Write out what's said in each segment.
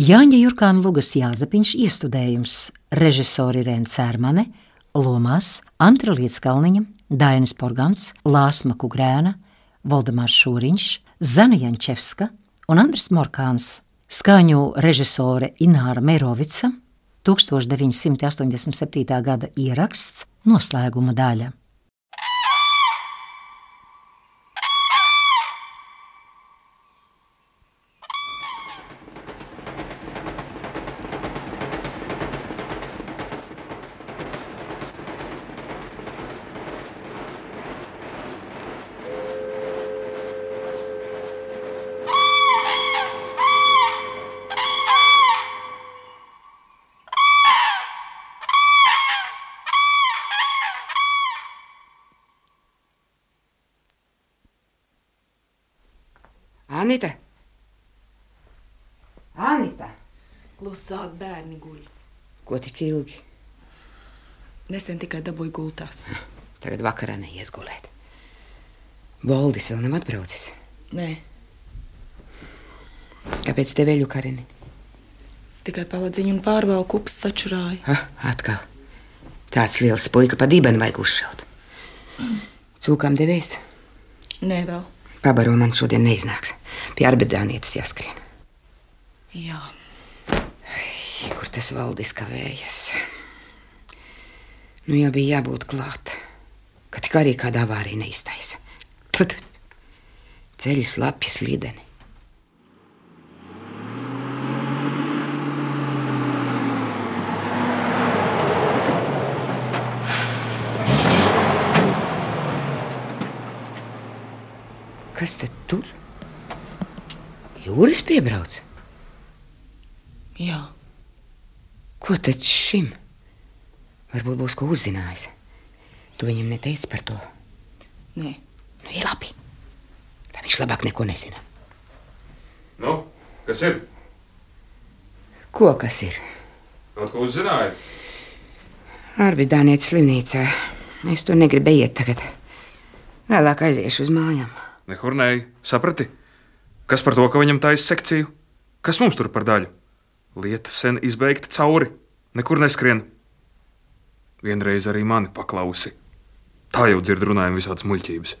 Jāņa Jurkāna Lugas Jāzepiņš iestudējums režisori Rēna Cērmane, lomās Antra Lietskalniņa, Dainis Porgans, Lāsma Kugrēna, Valdemārs Šūriņš, Zana Jančevska un Andris Morkāns. Skaņu režisore Ināra Merovica, 1987. gada ieraksts, noslēguma daļa. Klusāk bērni guļ. Ko tik ilgi? Nesen tikai dabūju gultās. Tagad vakarā neies gulēt. Boldis vēl nav atbraucis. Nē, Kāpēc te veļu karini? tikai paladziņu un pārvēlu kups sačurāja. Ha, atkal. Tāds liels puika pa dibenu vajag uzšaut. Cūkām devēst. Nē, vēl. Pabaro man šodien neiznāks. Pie arbedānietes jāskrien. Jā, Kur tas valdis kavējas? Nu jau bija jābūt klāt. Ka tik arī kādā avārija neiztaisa. Tut, ceļi slapjas lideni. Kas tad tur? Jūras piebrauc. jā. Ko tad šim? Varbūt būs ko uzzinājis. Tu viņam neteici par to. Nē, Nu, ir labi. Lai viņš labāk neko nezina. Nu, kas ir? Ko kas ir? Kaut ko uzzināji? Arbidānietes slimnīcā. Es to negribēju iet tagad. Vēlāk aiziešu uz mājām. Nekur nē, saprati? Kas par to, ka viņam taisa sekciju? Kas mums tur par daļu? Lieta sen izbeigta cauri, nekur neskrien. Vienreiz arī mani paklausi. Tā jau dzird runājumi visādas muļķības.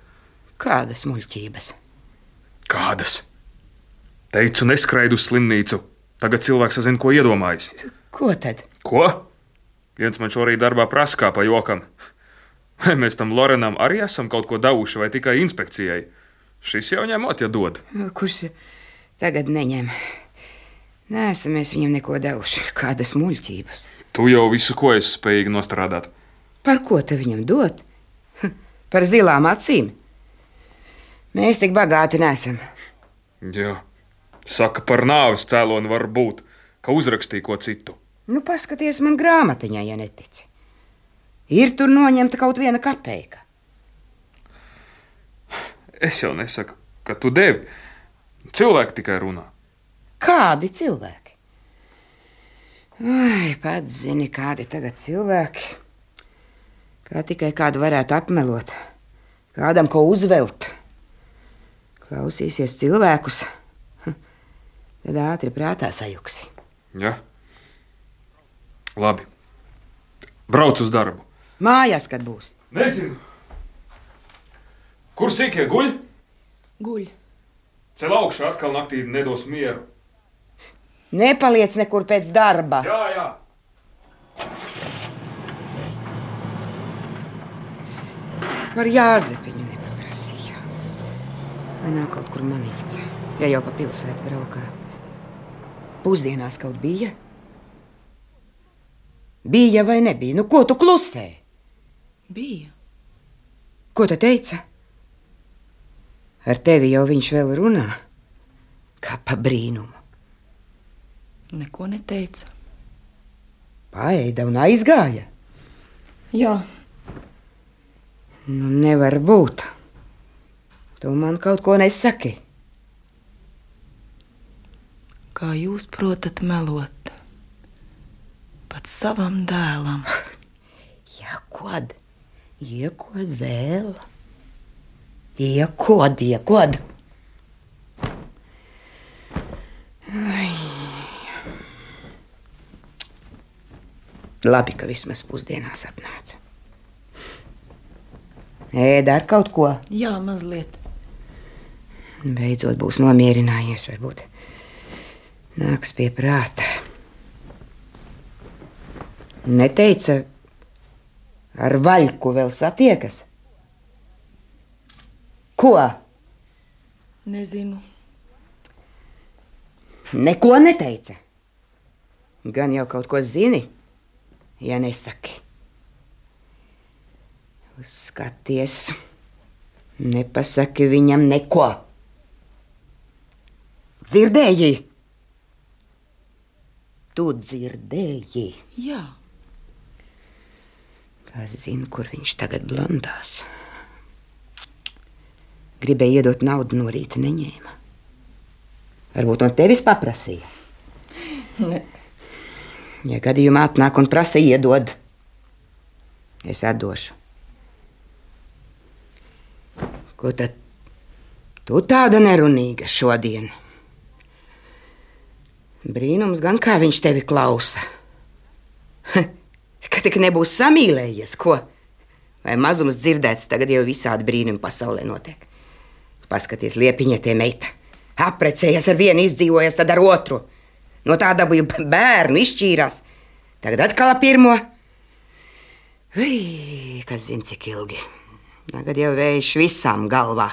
Kādas muļķības? Kādas? Teicu, neskraidu uz slimnīcu. Tagad cilvēks zina, ko iedomājas. Ko tad? Ko? Viens man šorīt darbā prasa kā pa jokam. Vai mēs tam Lorenam arī esam kaut ko devuši, vai tikai inspekcijai? Šis jau ņemot, ja dod. Kurš tagad neņem? Nē, esam mēs viņam neko devuši. Kādas muļķības? Tu jau visu, ko esi spējīgi nostrādāt. Par ko te viņam dot? Par zilām acīm. Mēs tik bagāti nesam. Jā, saka, par nāves cēloni var būt, ka uzrakstīja ko citu. Nu, paskaties man grāmatiņā, ja netici. Ir tur noņemta kaut viena kapeika. Es jau nesaku, ka tu devi. Cilvēki tikai runā. Kādi cilvēki? Vai pats zini, kādi tagad cilvēki? Kā tikai kādu varētu apmelot, kādam ko uzvelt. Klausīsies cilvēkus, hm, tad ātri prātā sajuksi. Ja? Labi. Brauc uz darbu. Mājās, kad būs. Nezinu. Kur sīkie guļ? guļ. Cel augšā atkal naktī nedos mieru. Nepaliec nekur pēc darba. Jā, jā. Par jāzepiņu nepaprasīju. Vai nav kaut kur manīts, ja jau pa pilsētu braukā? Pusdienās kaut bija? Bija vai nebija? Nu, ko tu klusē? Bija. Ko tu teici? Ar tevi jau viņš vēl runā, kā pa brīnumu. Neko neteica. Paēda un aizgāja. Jā, Nu, nevar būt. Tu man kaut ko nesaki. kā jūs protat melot. Pat savam dēlam. Iekod, iekod vēl. Iekod, iekod. Ai. Labi, ka vismaz pusdienās atnāca. Ēda ar kaut ko. Jā, mazliet. Beidzot būs nomierinājies, varbūt nāks pie prāta. Neteica, ar vaļku vēl satiekas? Ko? Nezinu. Neko neteica. Gan jau kaut ko zini, ja nesaki. Skaties, nepasaki viņam neko. Dzirdēji? Tu dzirdēji? Jā, Es zinu, kur viņš tagad blandās. Gribēja iedot naudu no rīta, neņēma. Varbūt no tevis paprasīja. ne. Ja gadījumā atnāk un prasa iedod, es atdošu. Ko tad tu tāda nerunīga šodien? Brīnums gan kā viņš tevi klausa. Ka tik nebūs samīlējies, ko? Vai mazums dzirdēts, tagad jau visādi brīnumi pasaulē notiek. Paskaties, liepiņa tie meita. Apprecējies ar vienu, izdzīvojies, tad ar otru. No tā dabūju bērnu, izšķīrās. Tagad atkal pirmo. Ui, kas zina, cik ilgi. Tagad jau vējš visām galvā.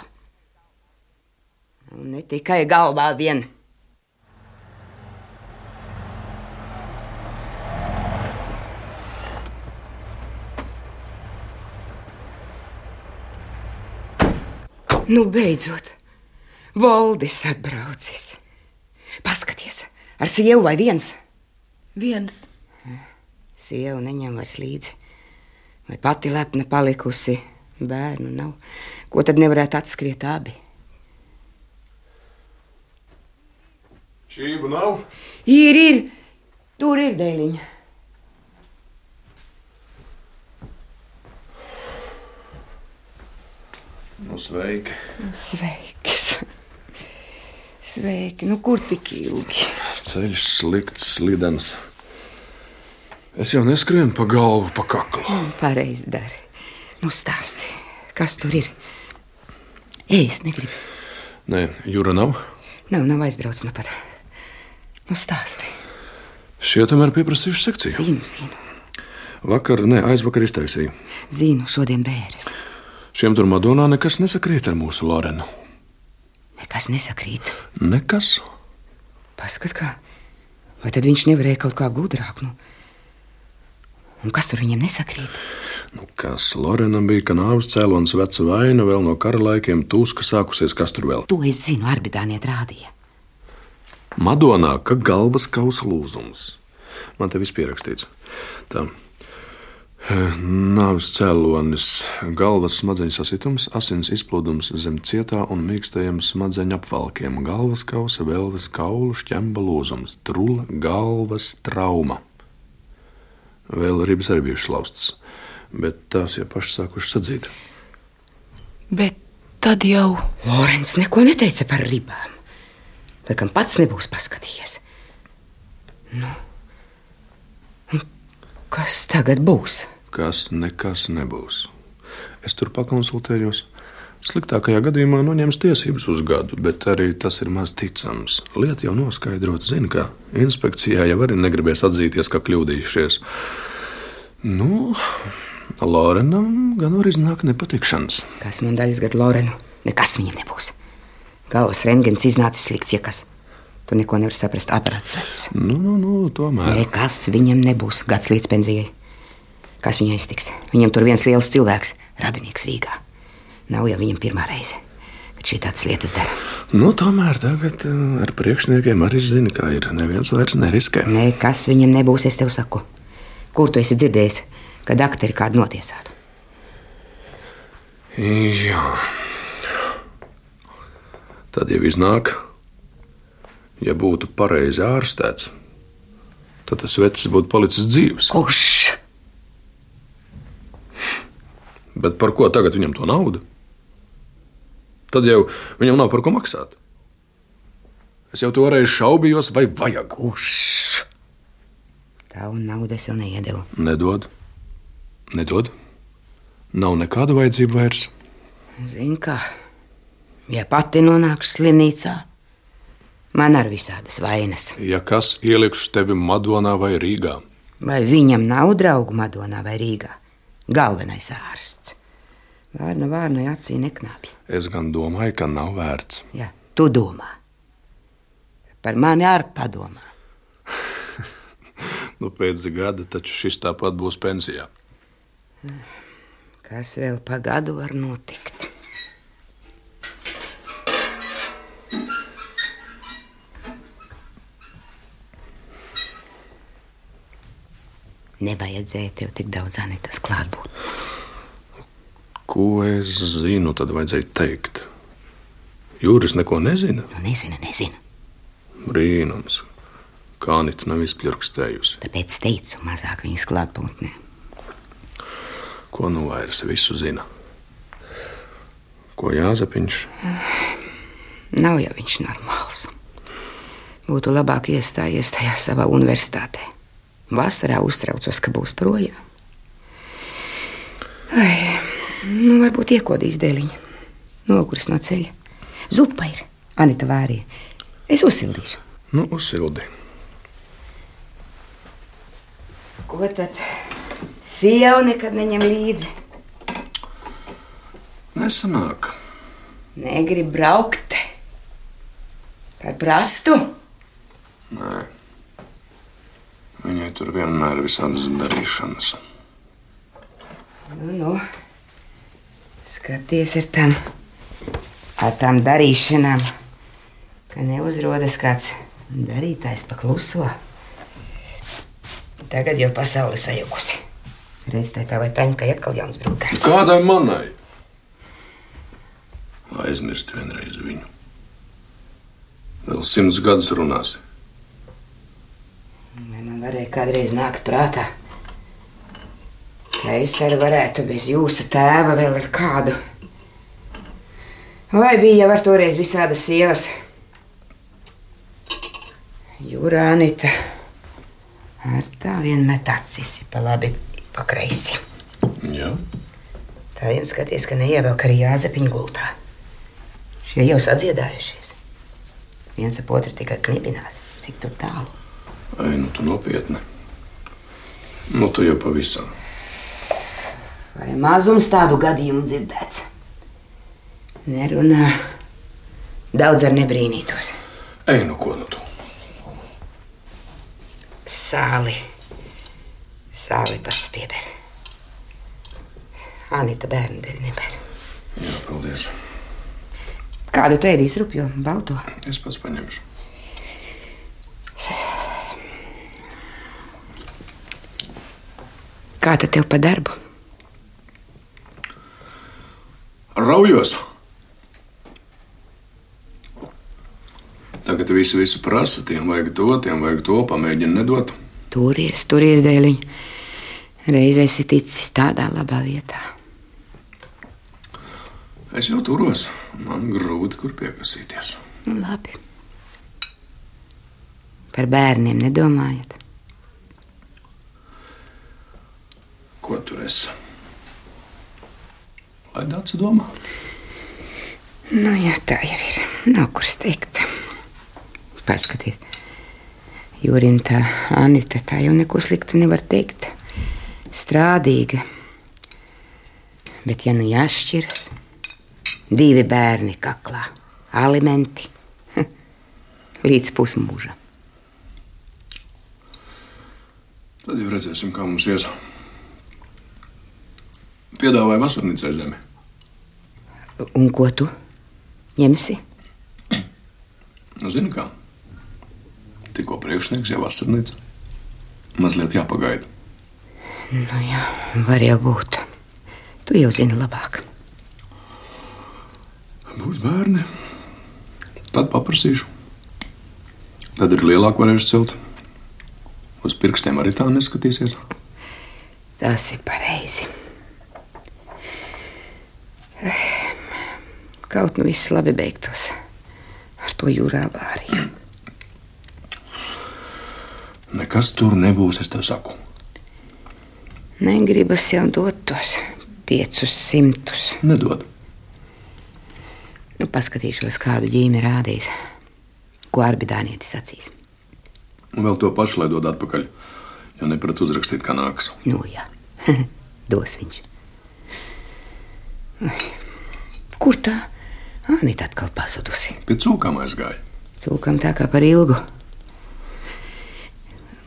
Un ne tikai galvā vien. Nu, beidzot, Valdis atbraucis. Paskaties, ar sievu vai viens? Viens. Sieva neņem vairs līdzi. Vai pati lepna palikusi, bērnu nav. Ko tad nevarētu atskriet abi? Šību nav. Ir, ir, tur ir dēliņa. Nu, sveiki. Sveiks! Sveiki, nu kur tik ilgi? Ceļš slikts, slidens. Es jau neskrienu pa galvu, pa kaklu. Pareizi dari. Nu stāsti, kas tur ir? Ej, es negribu. Nē, jūra nav. Nav, nav aizbraucis nu pat. Nu stāsti. Šie tomēr pieprasījuši sekciju. Zinu, zinu. Vakar, ne, aizvakar iztaisīju. Zinu, šodien bēres. Šiem tur Madonā nekas nesakrīt ar mūsu Lorenu. Nekas nesakrīt. Nekas. Paskat, kā. Vai tad viņš nevarēja kaut kā gudrāk? Nu? Un kas tur viņam nesakrīt? Nu, kas Lorenam bija, ka nāves cēlonis veca vaina vēl no kara laikiem, tūska sākusies, kas tur vēl. To es zinu, Arbidāniet rādīja. Madonā, ka galvas kausa lūzums. Man te viss pierakstīts. Tā. Nāves cēlonis, galvas smadzeņu sasitums, asins izplūdums zem cietā un mīkstajiem smadzeņu apvalkiem, galvas kausa, vēlves kaulu, šķemba lūzums, trula, galvas trauma. Vēl ribas arī bijušas laustas, bet tās jau pašas sākušas sadzīt. Bet tad jau. Lorenz neko neteica par ribām. Laikam pats nebūs paskatījies. Nu, kas tagad būs? Kas nekas nebūs. Es tur pakonsultējos. Sliktākajā gadījumā noņems tiesības uz gadu, bet arī tas ir maz ticams. Lieta jau noskaidrota, zina, ka inspekcijā jau arī negribēs atzīties, ka kļūdījušies. Nu, Lorenam gan var iznākt nepatikšanas. Kas man daļas gadu Lorenu? Nekas viņam nebūs. Galvas rengens iznācis slikts, ja kas. Tu neko nevari saprast, aparāts vecs. Nu, nu, nu tomēr. Nekas viņam nebūs gads līdz pensijai. Kas viņai iztiks? Viņam tur viens liels cilvēks, radinieks Rīgā. Nav jau viņam pirmā reize, kad šī tādas lietas dara. Nu, tomēr tagad eh, ar priekšniekiem arī zina, ka ir neviens vairs neriskē. Nekas viņam nebūs, es tev saku. Kur tu esi dzirdējis, kad akteri kādu notiesātu? Jā. Tad jau iznāk, ja būtu pareizi ārstēts, tad tas vecs būtu palicis dzīves. Kurš? Bet par ko tagad viņam to naudu? Tad jau viņam nav par ko maksāt. Es jau toreiz šaubījos, vai vajag. Kurš? Tavu naudu es vēl neiedevu. Nedod. Nedod. Nav nekāda vajadzība vairs. Zini, kā. Ja pati nonākšu slimnīcā, man ar visādas vainas. Ja kas ielikšu tevi Madonā vai Rīgā, Vai viņam nav draugu Madonā vai Rīgā? Galvenais ārsts. Vārna vārnai acī neknāpj. es gan domāju, ka nav vērts. Jā, tu domā. Par mani arī padomā. Nu, pēc gada taču šis tāpat būs pensijā. Kas vēl pa gadu var notikt? Nevajadzēja tev tik daudz anitas klātbūt. Ko es zinu, tad vajadzēja teikt. Jūras neko nezina. Nu, nezinu, nezinu. Brīnums. Kā Anita nav izpļurkstējusi. Tāpēc teicu, mazāk viņas klātbūtnē. Ko nu vairs visu zina? Ko Jāzepiņš? Nav jau viņš normāls. Būtu labāk iestājies tajā savā universitātē. Vasarā uztraucos, ka būs projām. Ai, nu, varbūt iekodīs dēliņa. Noguris no ceļa. Zupa ir. Anita vārīja. Es uzsildīšu. Nu, uzsildi. Ko tad? Sieva nekad neņem līdzi. Nesanāk. Negrib braukt. Par prastu. Nē. Viņai tur vienmēr ir visādas darīšanas. Nu, nu. Skaties ar tam, ar tām darīšanām, ka neuzrodas kāds darītājs pakluso. Tagad jau pasaule sajukusi. Reiz tā vai tā, ka atkal jauns brūkāns. Kādai manai? Aizmirst vienreiz viņu. Vēl simts gadus runāsi. Vai man varēja kādreiz nākt prātā, ka es arī varētu bez jūsu tēva vēl ar kādu. Vai bija jau ar toreiz visādas sievas? Jūrā Anita ar tā vien met acis pa labi, pa kreisi. Jā. Tā viens skaties, ka neievelk arī jāzepiņu gultā. Šie jau sadziedājušies. Viens ap otru tikai knibinās, cik tur tālu. Ai, nu tu nopietni. Nu, tu jau pavisam. Vai mazums tādu gadījumu dzirdēts? Nerunā. Daudz ar nebrīnītos. Ej, nu ko nu tu? Sāli. Sāli pats pieber. Anita bērnu dēļ neber. Jā, paldies. Kādu tu ēdīsi rupju balto? Es pats paņemšu. Kā tad tev pa darbu? Raujos! Tagad visi visu prasa, tiem vajag to, tiem vajag to, pamēģina nedot. Turies, turies dēliņ. Reiz esi ticis tādā labā vietā. Es jau turos, man grūti kur piekasīties. Labi. Par bērniem nedomājat. Ko tur esi? Lai dācis domā. Nu, jā, tā jau ir. Nav kur steigt. Paskaties, Jurim tā Anita tā jau neko sliktu nevar teikt. Strādīga. Bet, ja nu jāšķiras, divi bērni kaklā, alimenti līdz pusmūžam. Tad jau redzēsim, kā mums ies. Piedāvāja vasarnīcai zemi. Un ko tu ņemsi? Nu, zini kā? Tikko priekšnieks jau vasarnīca. Mazliet jāpagaida. Nu, jā, var jau būt. Tu jau zini labāk. Būs bērni. Tad paprasīšu. Tad ir lielāka varēšu celt. Uz pirkstiem arī tā neskatīsies. Tas ir pareizi. Kaut nu viss labi beigtos ar to jūrā vārīju. Nekas tur nebūs, es tev saku. Negribas jau dot tos piecus simtus. Nedod. Nu, paskatīšos, kādu ģīmi rādīs. Ko arbidānietis acīs. Un vēl to pašu, lai dod atpakaļ. Jo neprat uzrakstīt, kā nāks. Nu, jā, dos viņš. Kur tā? Anita atkal pazudusi. Pie cūkām aizgāja. Cūkam tā kā par ilgu.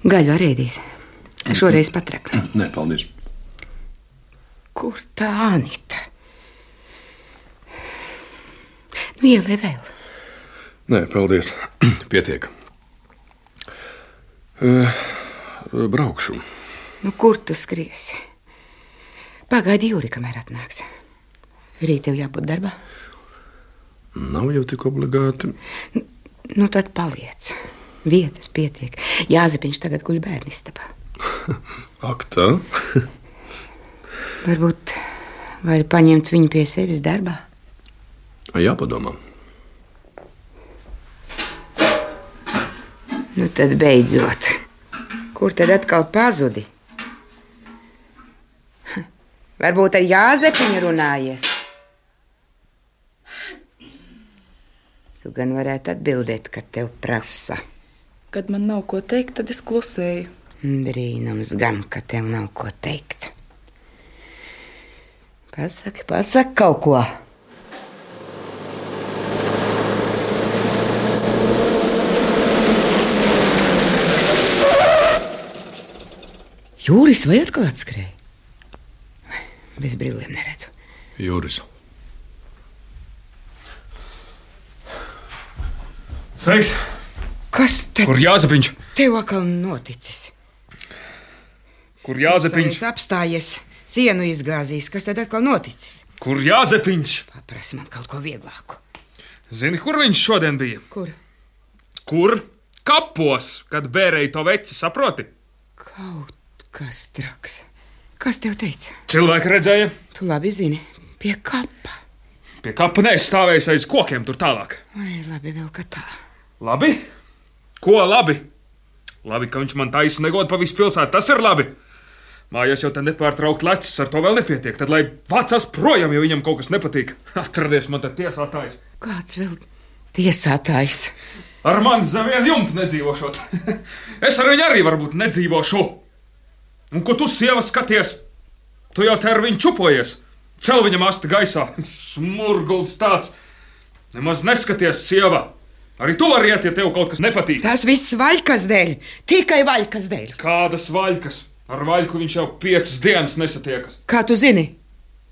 Gaļu arī ēdīs. Šoreiz patrakni. Nē, paldies. Kur tā Anita? Nu, ielē vēl. Nē, paldies. Pietiek. Uh, braukšu. Nu, kur tu skriesi? Pagaidi, Jūri, kamēr atnāks. Rīt tev jābūt darbā. Nav jau tik obligāti. Nu, tad paliec. Vietas pietiek. Jāzepiņš tagad guļ bērnu istabā. Ak, tā? Varbūt vari paņemt viņu pie sevis darbā. Jāpadomā. Nu, tad beidzot. Kur tad atkal pazudi? Varbūt ar Jāzepiņu runājies. Tu gan varētu atbildēt, kad tev prasa. Kad man nav ko teikt, tad es klusēju. Brīnums gan, ka tev nav ko teikt. Pasaki, pasaki kaut ko. Jūris vai atkal atskrēja? Bez brillēm neredzu. Jūris. Sveiks! Kas tad Kur jāzapiņš? tev atkal noticis? Kur jāzapiņš? Es apstājies, sienu izgāzījis. Kas tad atkal noticis? Kur jāzapiņš? Paprasti man kaut ko vieglāku. Zini, kur viņš šodien bija? Kur? Kur? Kapos, kad bērēja to veci, saproti? Kaut kas traks. Kas tev teica? Cilvēki redzēja, Tu labi zini, pie kapa. pie kapa nestāvēs aiz kokiem tur tālāk. Vai labi vēl kā tā? Labi? Ko labi? Labi, ka viņš man taisa negodu pa visu pilsētu, tas ir labi. Mājās jau tā nepārtraukt lecis, ar to vēl nepietiek. Tad, lai vācās projām, ja viņam kaut kas nepatīk, atradies man te tiesātājs. Kāds vēl tiesātājs? Ar mani zem vienu jumtu nedzīvošot. es ar viņu arī varbūt nedzīvošu. Un ko tu sieva skaties? Tu jau te ar viņu čupojies. Cel viņam asti gaisā. Smurguls tāds. Nemaz neskaties, sieva. Arī tu vari iet, ja tev kaut kas nepatīk. Tas viss vaļkas dēļ, tikai vaļkas dēļ. Kādas vaļkas? Ar vaļku viņš jau piecas dienas nesatiekas. Kā tu zini?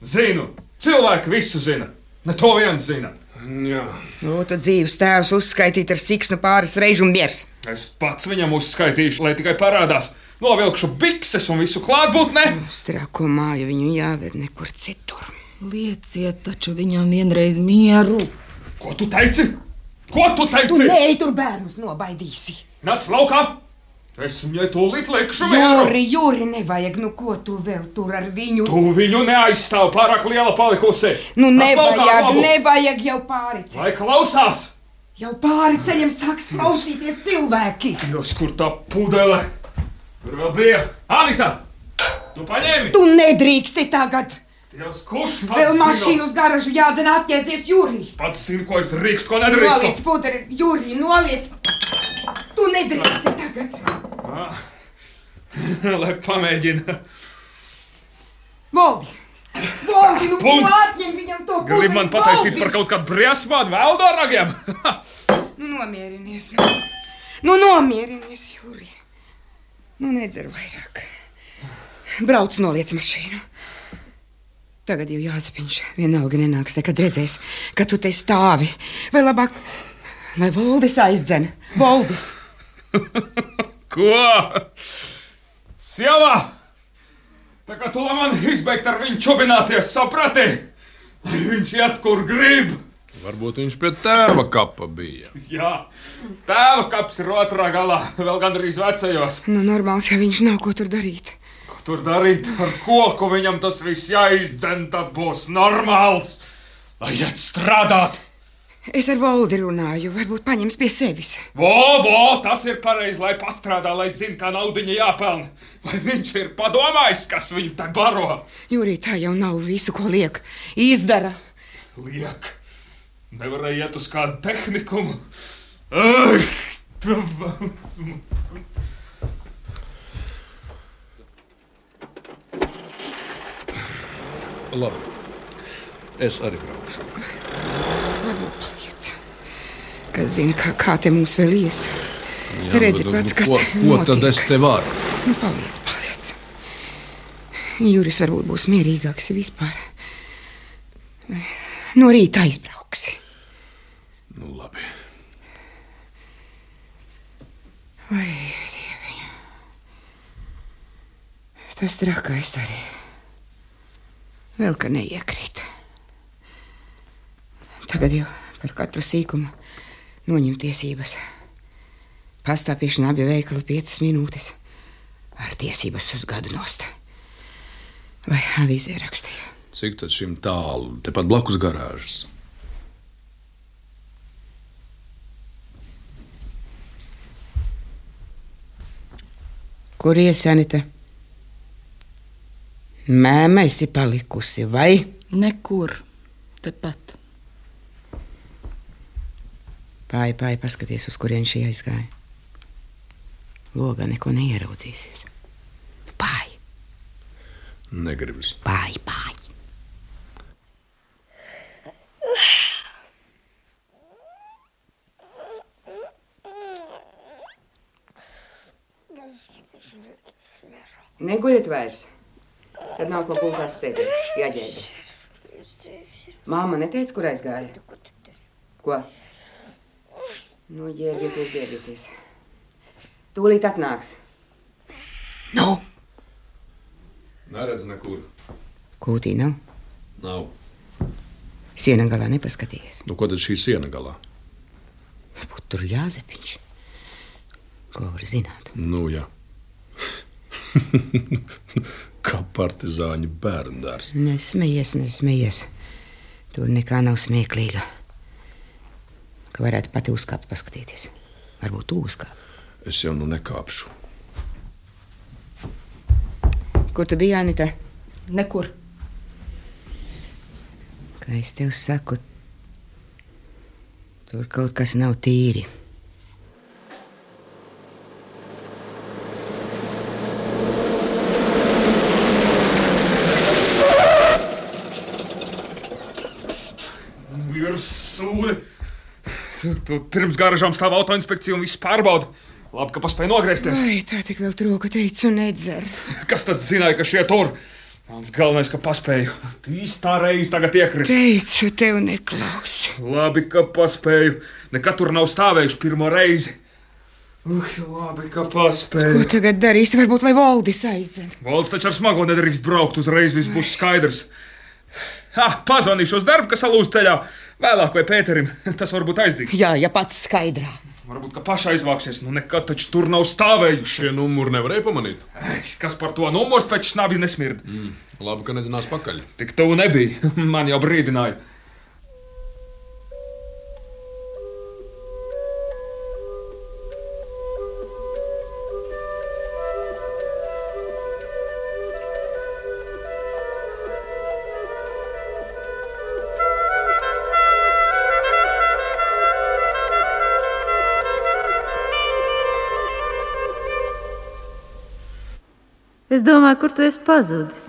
Zinu, cilvēki visu zina. Ne to viens zina. Jā. Nu, tad dzīves tēvs uzskaitīt ar siksnu pāris reižu un miers. Es pats viņam uzskaitīšu, lai tikai parādās. Novilkšu bikses un visu klātbūtni. Uz trako māju viņu jāved nekur citur. Lieciet taču viņam vienreiz mieru. Ko tu teici? Ko tu teici? Tu neej tur bērnus nobaidīsi. Nāc laukā! Es viņai tūlīt likšu mieru! Jūri, jūri, nevajag, nu ko tu vēl tur ar viņu? Tu viņu neaizstāv pārāk liela palikusi! Nu, Nāc laukā, nevajag, labu! nevajag jau pāri. Lai klausās! Jau pāri ceļam sāks klausīties cilvēki. Jūs kur tā pudele? Tur vēl bija Anita! Tu paņēmi! Tu nedrīksti tagad. Dievs, kurš pats Vēl mašīnu uz garažu jādzen atjēdzies Jūri. Pats zinu, ko es drīkstu, ko Noliec nedrīkstu. puderi, Jūri, noliec. Tu nedrīksti tagad. Lai pamēģina. Voldi, Voldi, nu atņem viņam to puderi? Grib man pataisīt Voldi! par kaut kādu briesmānu veldu ragiem. Nu, nomierinies. Nu, nu nomierinies, Jūri. Nu, nedzer vairāk. Brauc, noliec mašīnu. Tagad jau jāsapiņš. Vienalga nenāks nekad redzēs, ka tu te stāvi. Vai labāk, lai Voldis aizdzen. Voldi! Ko? Tā kā tu man izbeigt ar viņu čubināties, saprati? Lai viņš iet, kur grib. Varbūt viņš pie tēva kapa bija. Jā, tēva kaps ir otrā galā, vēl gandrīz vecajos. Nu, normāls, ja viņš nav ko tur darīt. Tur darīt ar koku? Viņam tas viss jāizdzen, tad būs normāls. Lai iet strādāt! Es ar Voldi runāju, varbūt paņems pie sevis. Vo, vo, tas ir pareizi, lai pastrādā, lai zinātu, kā naudiņa jāpelna. Vai viņš ir padomājis, kas viņu tā baro? Jūrī, tā jau nav visu, ko liek. Izdara. Liek, nevarēja iet uz kādu tehnikumu. Ai, tu valsts! Labi. Es arī braukšu. Varbūt paliec. Kas zina, kā, kā te mums vēl ies. Jā, Redzi nu, pats, nu, kas ko, te ko tad notiek. es te varu? Nu, paliec, paliec. Jūris varbūt būs mierīgāks vispār. No rīta aizbrauksi. Nu, labi. Vai, dieviņ. Tas trakais arī. Vēl ka neiekrīt. Tagad jau par katru sīkumu noņem tiesības. Pastāpīšana abi veikali piecas minūtes. Ar tiesības uz gadu nost. Vai avīzē rakstīja? Cik tad šim tālu? Tepat blakus garāžas. Kur iesanita? Mēmē esi palikusi, vai? Nekur. Tepat. Pāri, pāri, paskaties, uz kurien šī aizgāja. Logā neko neieraudzīsies. Pāri, Negribas. pāri, pāri. Neguļat vairs. Tad nav ko gultās sēdēt. Jāģēda. Māma neteica, kur aizgāja. Ko? Nu, ģērbieties, ģērbieties. Tūlīt atnāks. Nu! Neredz nekur. Kūtī nav. Nav. Siena galā nepaskatījies. Nu, ko tad šī siena galā? Varbūt tur jāzepiņš. Ko var zināt? Nu, jā. Kā partizāņu bērndārs. Nesmējies, nesmējies. Tur nekā nav smieklīga. Ka varētu pati uzkāpt, paskatīties. Varbūt tu uzkāp. Es jau nu nekāpšu. Kur tu biji, Anita? Nekur. Kā es tev saku, tur kaut kas nav tīri. Ir sūdi. Tu, tu pirms garažām stāv autoinspekcija un viss pārbauda. Labi, ka paspēja nogriezties. Ai, tā tik vēl troka teicu, nedzer. Kas tad zināja, ka šie tur? Mans galvenais, ka paspēju. Īstā reize tagad iekrist. Teicu, tev neklausi. Labi, ka paspēju. Nekad tur nav stāvējuši pirmo reizi. Ui, labi, ka Ko paspēju. tagad darīsi? Varbūt, lai Valdis aizdzen. Valsts taču ar smago nedrīkst braukt uzreiz, viss būs skaidrs. Ah, pazvanīšu uz darbu, kas salūz ceļā. Vēlāk vai Pēterim. Tas varbūt aizdīgs. Jā, ja pats skaidrā. Varbūt, ka pašai aizvāksies. Nu, nekad taču tur nav stāvējuši. Šie numuri nevarēja pamanīt. Kas par to numurs pēc snabja nesmird? Mm. Labi, ka nedzinās pakaļ. Tik tuvu nebija. Man jau brīdināja. Es domāju, kur tu esi pazudis.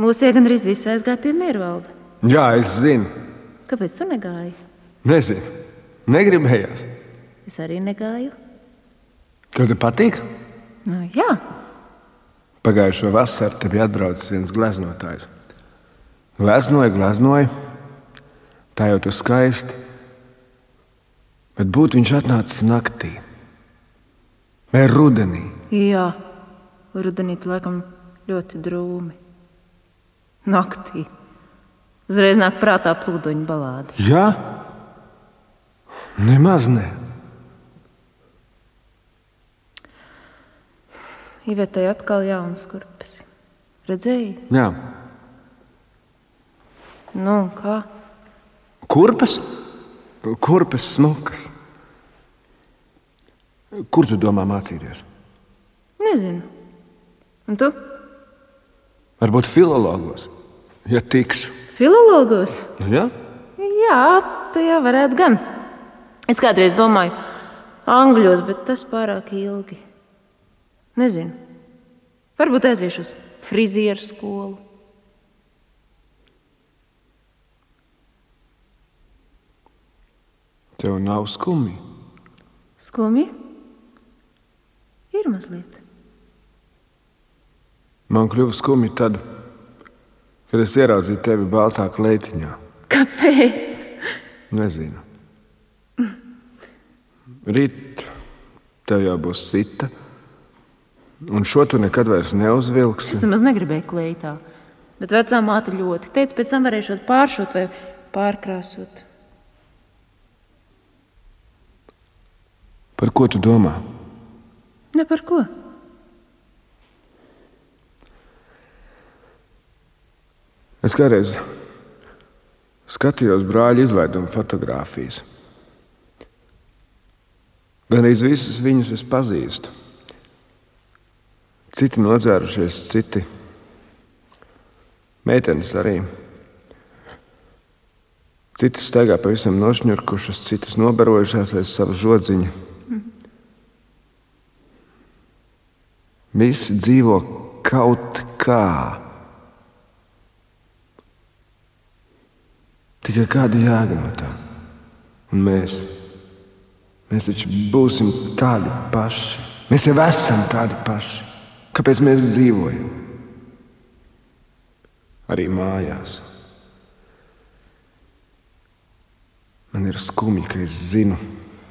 Mūsu gandrīz viss aizgāja pie miervalda. Jā, es zinu. Kāpēc tu negāji? Nezinu. Negribējās. Es arī negāju. Tev te patīk? Nu, jā, Pagājušo vasaru te bija atbraucis viens gleznotājs. Gleznoja, gleznoja. Tā jau tu skaisti. Bet būtu viņš atnācis naktī vai rudenī. jā. Rudenī laikam ļoti drūmi. Naktī. Uzreiz nāk prātā plūduņa balāde. Jā, nemaz ne. Ivetē atkal jaunas kurpes. Redzēji? Jā, Nu, kā? Kurpes? Kurpes smukas. Kur tu domā mācīties? Nezinu. Un tu? Varbūt filologos, ja tikšu. Filologos? Nu, ja? Jā, jau varētu gan. Es kādreiz domāju, angļos, bet tas pārāk ilgi. Nezinu. Varbūt aiziešu uz frizieru skolu. Tev nav skumji. Skumji? Ir mazliet. Man kļuva skumji tad, kad es ieraudzīju tevi baltā kleitiņā. Kāpēc? Nezinu. Rīt tev jau būs sita, un šo tu nekad vairs neuzvilksi. Es nemaz negribēju kleitā. Bet vecā māte ļoti teica, pēc tam varēšu pāršūt vai pārkrāsot. Par ko tu domā? Ne par ko. Es kādreiz skatījos brāļa izlaidumu fotogrāfijas. Gan arī visus viņus es pazīstu. Citi nodzērušies, citi meitenes arī. Citas staigā pavisam nošņurkušas, citas nobarojušās aiz sava žodziņa. Visi dzīvo kaut kā. Tikai kāda jēga no tā? Un mēs, mēs taču būsim tādi paši. Mēs jau esam tādi paši. Kāpēc mēs dzīvojam? Arī mājās. Man ir skumji, ka es zinu,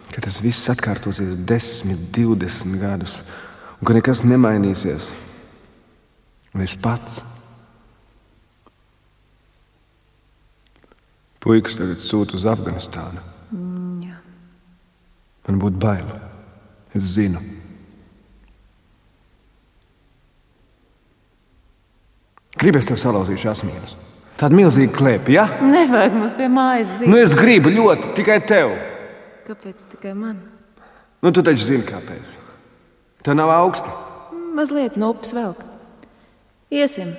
ka tas viss atkārtosies 10, 20 gadus, un ka nekas nemainīsies. Un es pats. Puikas tagad sūta uz Afganistānu. Mm, jā. Man būtu bail. Es zinu. Gribēs tev salauzīšu asmīnus. Tāda milzīga klēpja, ja? Nevajag mums pie mājas zīmēt. Nu, es gribu ļoti tikai tev. Kāpēc tikai man? Nu, tu taču zini, kāpēc. Tā nav augsta. Mazliet no upes velk. Iesim.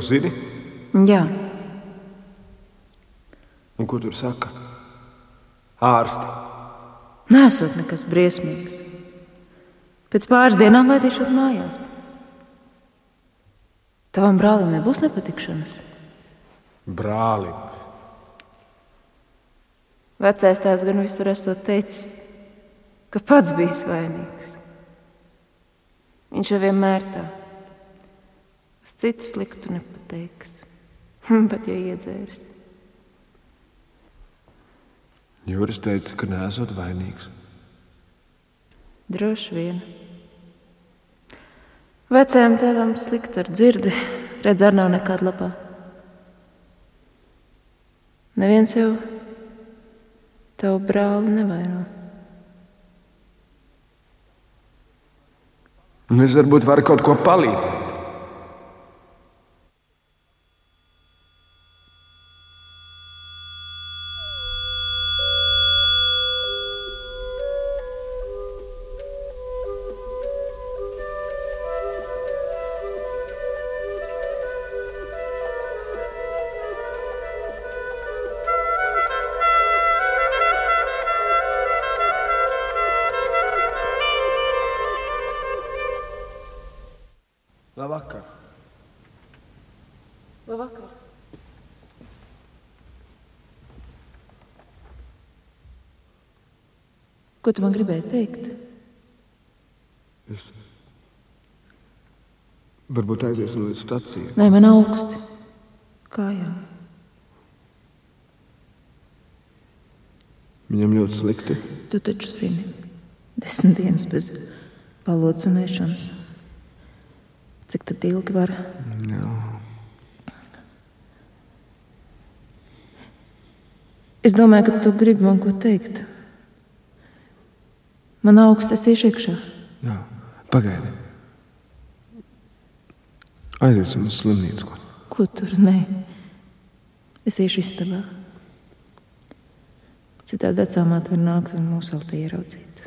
Jau zini, Jā, un ko tur saka? Ārsti. nesot nekas briesmīgs. Pēc pāris dienām laidīšu mājās. Tavam brālim nebūs nepatikšanas. Brāli. Vecais tēvs gan visur esot teicis, ka pats bijis vainīgs. Viņš jau vienmēr tā. Uz citu sliktu nepateiks. Bet, ja iedzēris, Jūras teica, ka neesot vainīgs. droši vien. Vecajam tēvam slikti ar dzirdi, redz, arī nav nekāda labā. Neviens jau tavu brāli nevaino. Un es varbūt varu kaut ko palīdzēt. Labvakar! Labvakar! Ko tu man gribēji teikt? Es, Varbūt aiziesim līdz stacijai. Nē, man augsti. Kājām. Viņam ļoti slikti. Tu taču zini, desmit dienas bez ēšanas. Cik tad ilgi var? Jā. Es domāju, ka tu gribi man ko teikt. Man augsts tas ir iekšā. Jā. Pagaidi. Aiziesim uz slimnīcu. ko. Ko tur nē? Es iešu istabā. Citādi vecā māte var nākt un mūsu vēl te ieraudzīt.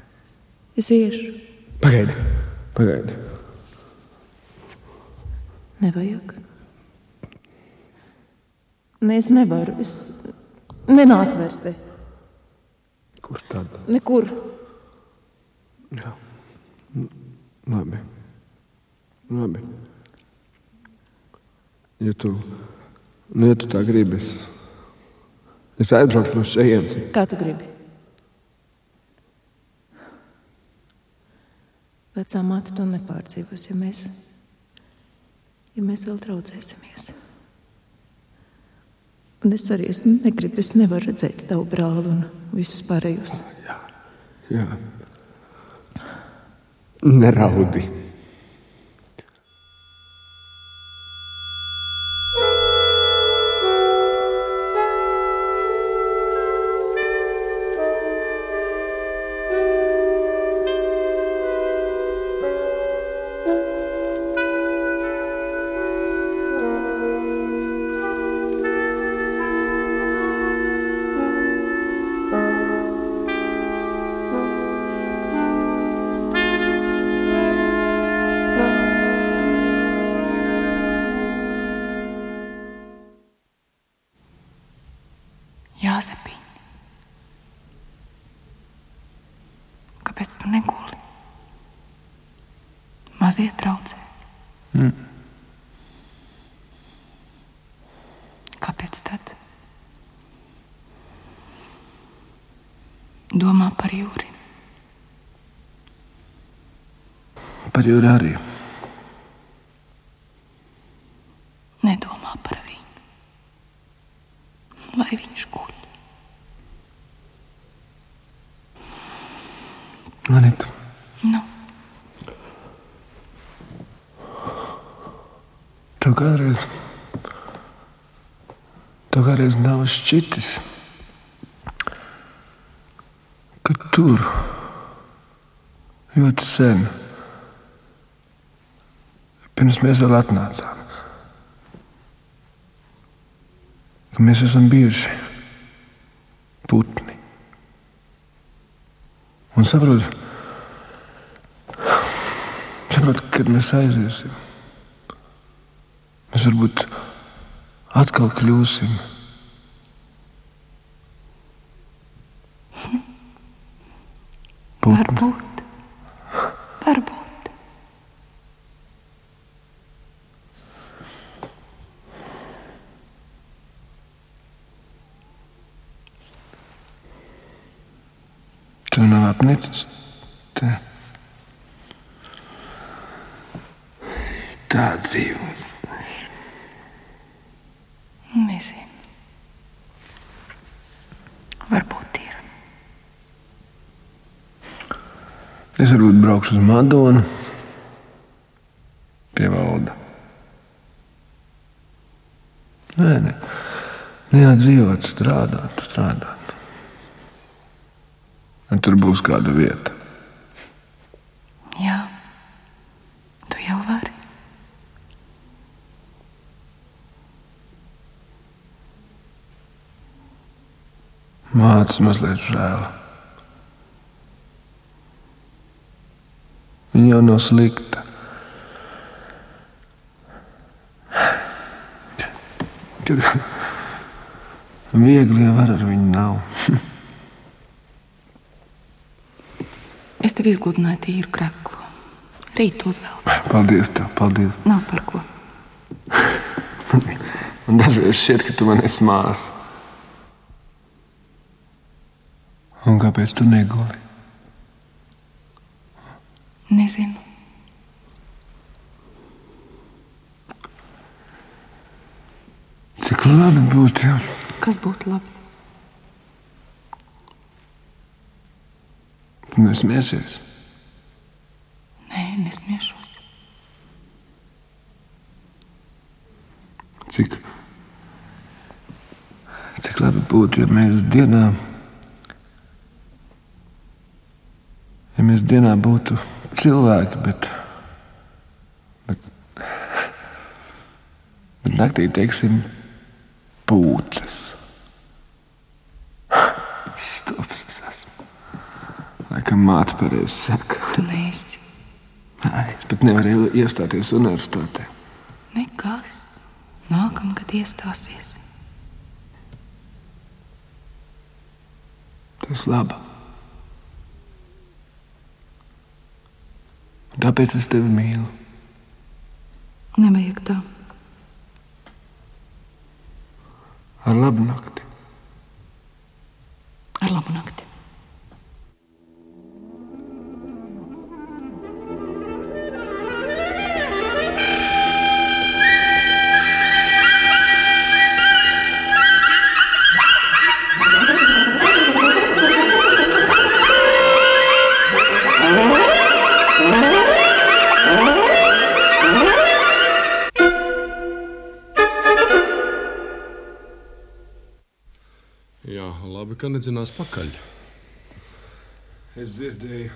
Es iešu. Pagaidi. Pagaidi. Nevajag. Nē, es nevaru. Es nenācu vairs te. Kur tad? Nekur. Jā. Labi. Labi. Ja tu, nu, ja tu tā gribi, es, es aizbraukšu no šejienes. Kā tu gribi? Vecā māte to nepārdzīvos, ja mēs, ja mēs vēl draudzēsimies. Un es arī es negribu, es nevaru redzēt tavu brāli un visus pārējos. Jā. Neraudi. Jāzepiņ. Domā par jūri. Par jūri arī. Nedomā par viņu. Lai viņš guļ. Anita, Nu, tev kādreiz, tev kādreiz nav šķitis, ka tur ļoti sen, pirms mēs vēl atnācām, ka mēs esam bijuši putni. Un saprotu, saprotu, kad mēs aiziesim, mēs varbūt atkal kļūsim. Putni. varbūt. Varbūt. Apnicis. Te. Tā dzīve. Nezinu. Varbūt ir. Es varbūt braukšu uz Madonu. Pie valda. Nē, nē. Neatdzīvot, strādāt, strādāt. Tur būs kāda vieta. Jā, tu jau vari. Mācis mazliet žēl. Viņa jau nav slikta. Kad viegli jau var ar viņu nav. Es tev izgudināju tīru kreklu. Rīt uzvelk. Paldies, tev, paldies. Nav par ko. man dažreiz šķiet, ka tu man esi māsa. Un kāpēc tu neguli? Nezinu. Cik labi būtu jums? Kas būtu labi? Tu nesmiesies. Nē, nesmiešos. Cik, cik labi būtu, ja mēs dienā, ja mēs dienā būtu cilvēki, bet, bet, bet naktī teiksim pūces. Stops es esmu. Laikam māte pareizi saka. Tu neesi Nē, es pat nevarēju iestāties universitātē. nekas. Nākamgad iestāsies. Tas labi. Tāpēc es tevi mīlu. Nevajag tā. Ar labu nakti. Labi, ka nedzinās pakaļ. Es dzirdēju,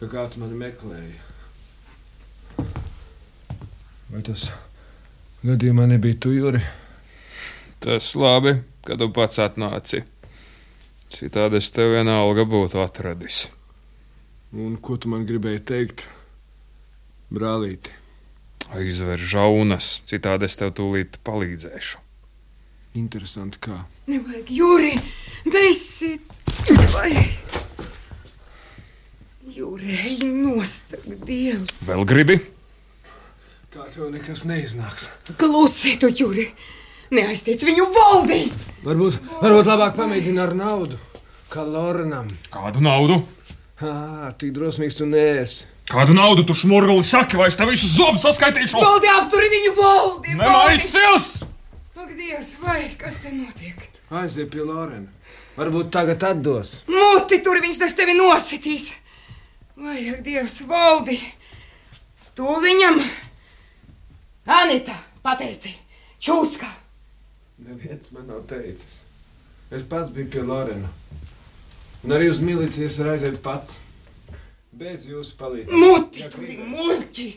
ka kāds mani meklēja. Vai tas gadījumā nebija tu, Juri? Tas labi, ka tu pats atnāci. Citādi es tev vienalga būtu atradis. Un ko tu man gribēji teikt? Brālīti, Aizver žaunas, citādi es tev tūlīt palīdzēšu. interesanti kā. Nevajag, Jūri, nesit! Vai? Jūri, ej nost, Dievs! Vēl gribi? Tā tev nekas neiznāks. Klusi tu, Jūri! Neaiztiec viņu valdī! Varbūt, varbūt labāk pamēģini ar naudu, kā Lorenam. Kādu naudu? Hā, tik drosmīgs tu neesi. Kādu naudu tu šmurguli saki, vai es tev visu zobu saskaitīšu? Valdi apturi viņu valdi! valdi! Nemaisies! Ak, Dievs, vai kas te notiek? Aiziet pie Lorena. Varbūt tagad atdos. Muti tur viņš taču tevi nositīs! Vai, ak, Dievs, valdi! Tu viņam! Anita, pateici! Čūska! Neviens man nav teicis. Es pats biju pie Lorena. Un arī uz milicijas var aiziet pats. Bez jūsu palīdzības. Muti tur ir muļķi!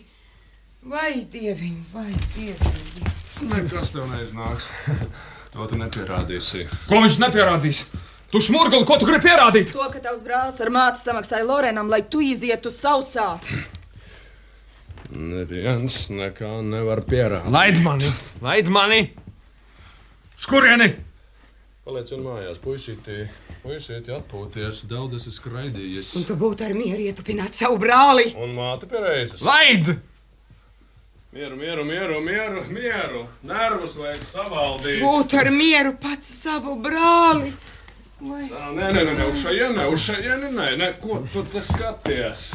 Vai dieviņ, vai dieviņ! Nekas tev neiznāks. To tu nepierādīsi. Ko viņš nepierādīs? Tu šmurguli, ko tu gribi pierādīt? To, ka tavs brālis ar māti samaksāja Lorenam, lai tu izietu sausā. Neviens nekā nevar pierādīt. Laid mani! Laid mani! Skurieni! Paliec un mājās, puisītī. Puisītī atpūties, daudz esi skraidījis. Un tu būtu ar mieru ietupināt savu brāli! Un māte pie reizes. Laid! Mieru, mieru, mieru, mieru, mieru. Nervus vajag savaldīt. Būtu ar mieru pats savu brāli! Vai? Nē, nē, nē, nē, uz šajieni, uz šajieni, nē, nē, ko tu te skaties?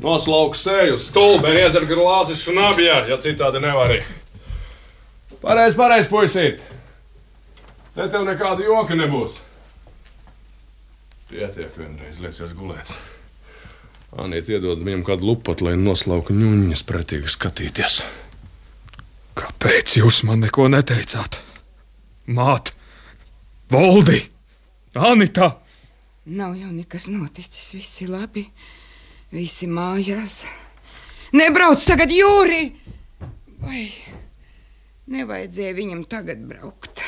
Noslauks seju, stulbi, iedzer glāzi šnabjā, ja citādi nevari. Pareiz, pareiz, puisīt. Te tev nekāda joka nebūs. Pietiek vienreiz, liecies gulēt. Anīt iedod viņam kādu lupat, lai noslauka ņuņas pretīgi skatīties. Kāpēc jūs man neko neteicāt? Māt, Voldi, Anita! Nav jau nekas noticis, viss ir labi. Visi mājās. Nebrauc tagad, Jūri! Vai nevajadzēja viņam tagad braukt?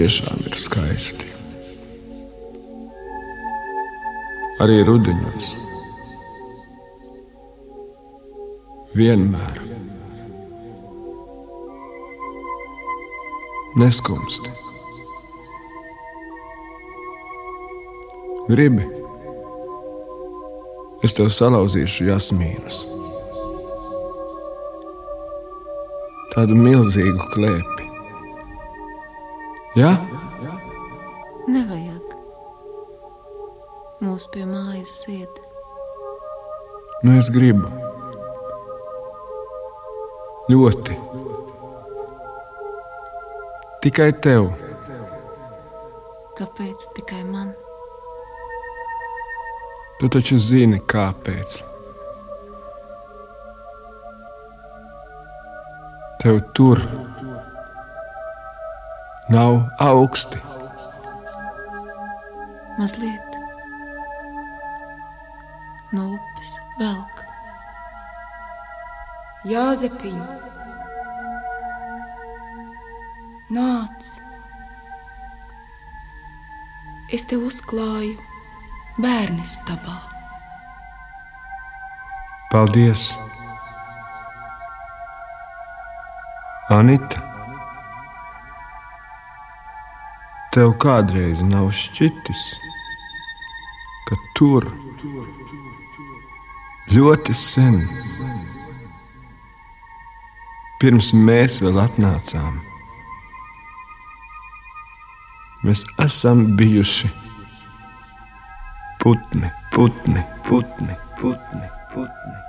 Tiešām ir skaisti. Arī rudenos. Vienmēr. Neskumsti. Gribi? Es tev salauzīšu jasmīnus. Tādu milzīgu klēpi. Jā? Ja? Nevajag. Mūs pie mājas sēdi. Nu, es gribu. Ļoti. Tikai tev. Kāpēc tikai man? Tu taču zini, kāpēc. Tev tur nav augsti. Mazliet no upes velk. Jāzepiņ, nāc! Es te uzklāju bērni stabā. Paldies! Anita, tev kādreiz nav šķitis, ka tur ļoti sen, pirms mēs vēl atnācām, mēs esam bijuši putni, putni, putni, putni, putni. putni.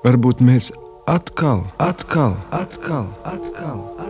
Varbūt mēs atkal, atkal, atkal, atkal, atkal.